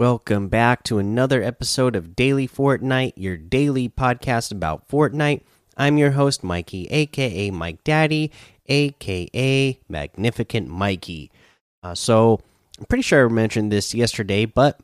Welcome back to another episode of Daily Fortnite, your daily podcast about Fortnite. I'm your host, Mikey, aka Mike Daddy, aka Magnificent Mikey. Uh, so, I'm pretty sure I mentioned this yesterday, but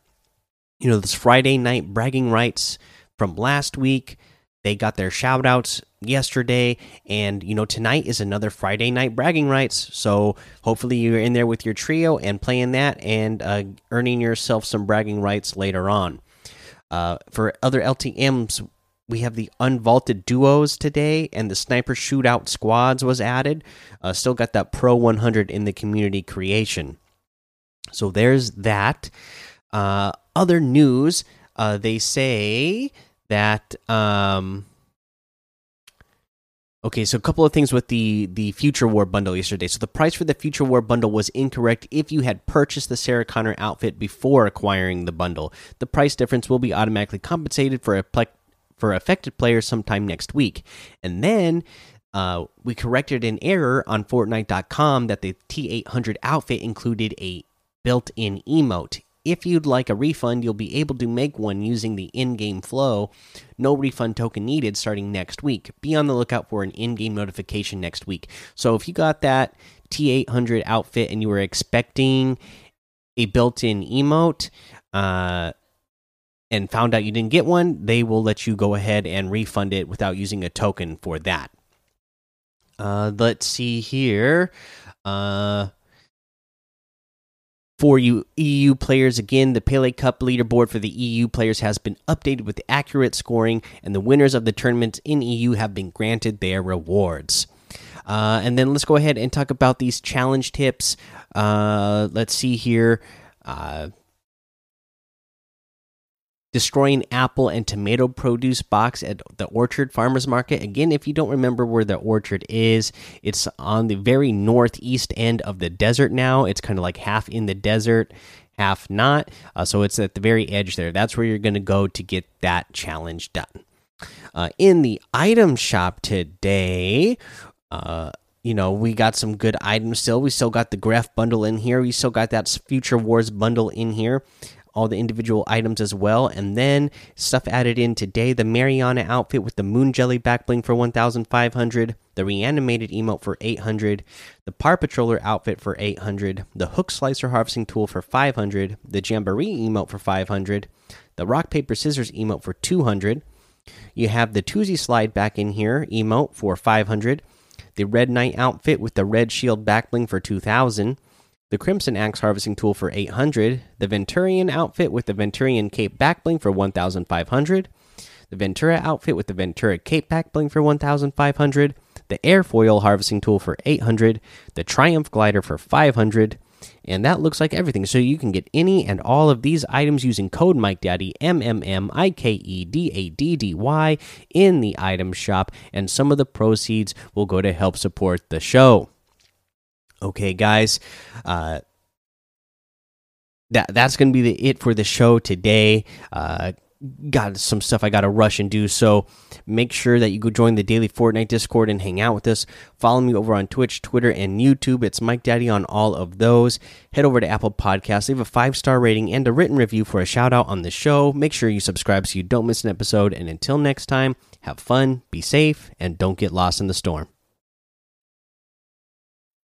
you know, this Friday night bragging rights from last week, they got their shout outs yesterday and you know tonight is another friday night bragging rights so hopefully you're in there with your trio and playing that and uh, earning yourself some bragging rights later on. Uh, for other ltms we have the unvaulted duos today and the sniper shootout squads was added. Uh, still got that pro 100 in the community creation. So there's that. Uh, other news uh, they say that um, Okay, so a couple of things with the the Future War bundle yesterday. So the price for the Future War bundle was incorrect if you had purchased the Sarah Connor outfit before acquiring the bundle. The price difference will be automatically compensated for for affected players sometime next week. And then uh, we corrected an error on Fortnite.com that the T800 outfit included a built-in emote if you'd like a refund, you'll be able to make one using the in game flow. No refund token needed starting next week. Be on the lookout for an in game notification next week. So if you got that T800 outfit and you were expecting a built in emote, uh, and found out you didn't get one, they will let you go ahead and refund it without using a token for that. Uh, let's see here. Uh, for you EU players, again, the Pele Cup leaderboard for the EU players has been updated with accurate scoring, and the winners of the tournaments in EU have been granted their rewards. Uh, and then let's go ahead and talk about these challenge tips. Uh, let's see here. Uh, destroying apple and tomato produce box at the Orchard Farmers Market. Again, if you don't remember where the orchard is, it's on the very northeast end of the desert now. It's kind of like half in the desert, half not. Uh, so it's at the very edge there. That's where you're going to go to get that challenge done. Uh, in the item shop today, uh, you know, we got some good items still. We still got the Greef bundle in here. We still got that Future Wars bundle in here all the individual items as well. And then stuff added in today the Mariana outfit with the Moon Jelly back bling for 1,500, the reanimated emote for 800, the Par Patroller outfit for 800, the Hook Slicer harvesting tool for 500, the Jamboree emote for 500, the Rock Paper Scissors emote for 200. You have the Toosie Slide back in here emote for 500, the Red Knight outfit with the Red Shield back bling for 2000 the Crimson Axe harvesting tool for 800, the Venturion outfit with the Venturion cape backbling for 1500, the Ventura outfit with the Ventura cape backbling for 1500, the Airfoil harvesting tool for 800, the Triumph glider for 500, and that looks like everything. So you can get any and all of these items using code Mike Daddy M M M I K E D A D D Y in the item shop, and some of the proceeds will go to help support the show. Okay, guys, uh, that that's gonna be the it for the show today. Uh, got some stuff I got to rush and do. So make sure that you go join the daily Fortnite Discord and hang out with us. Follow me over on Twitch, Twitter, and YouTube. It's Mike Daddy on all of those. Head over to Apple Podcasts, leave a five star rating and a written review for a shout out on the show. Make sure you subscribe so you don't miss an episode. And until next time, have fun, be safe, and don't get lost in the storm.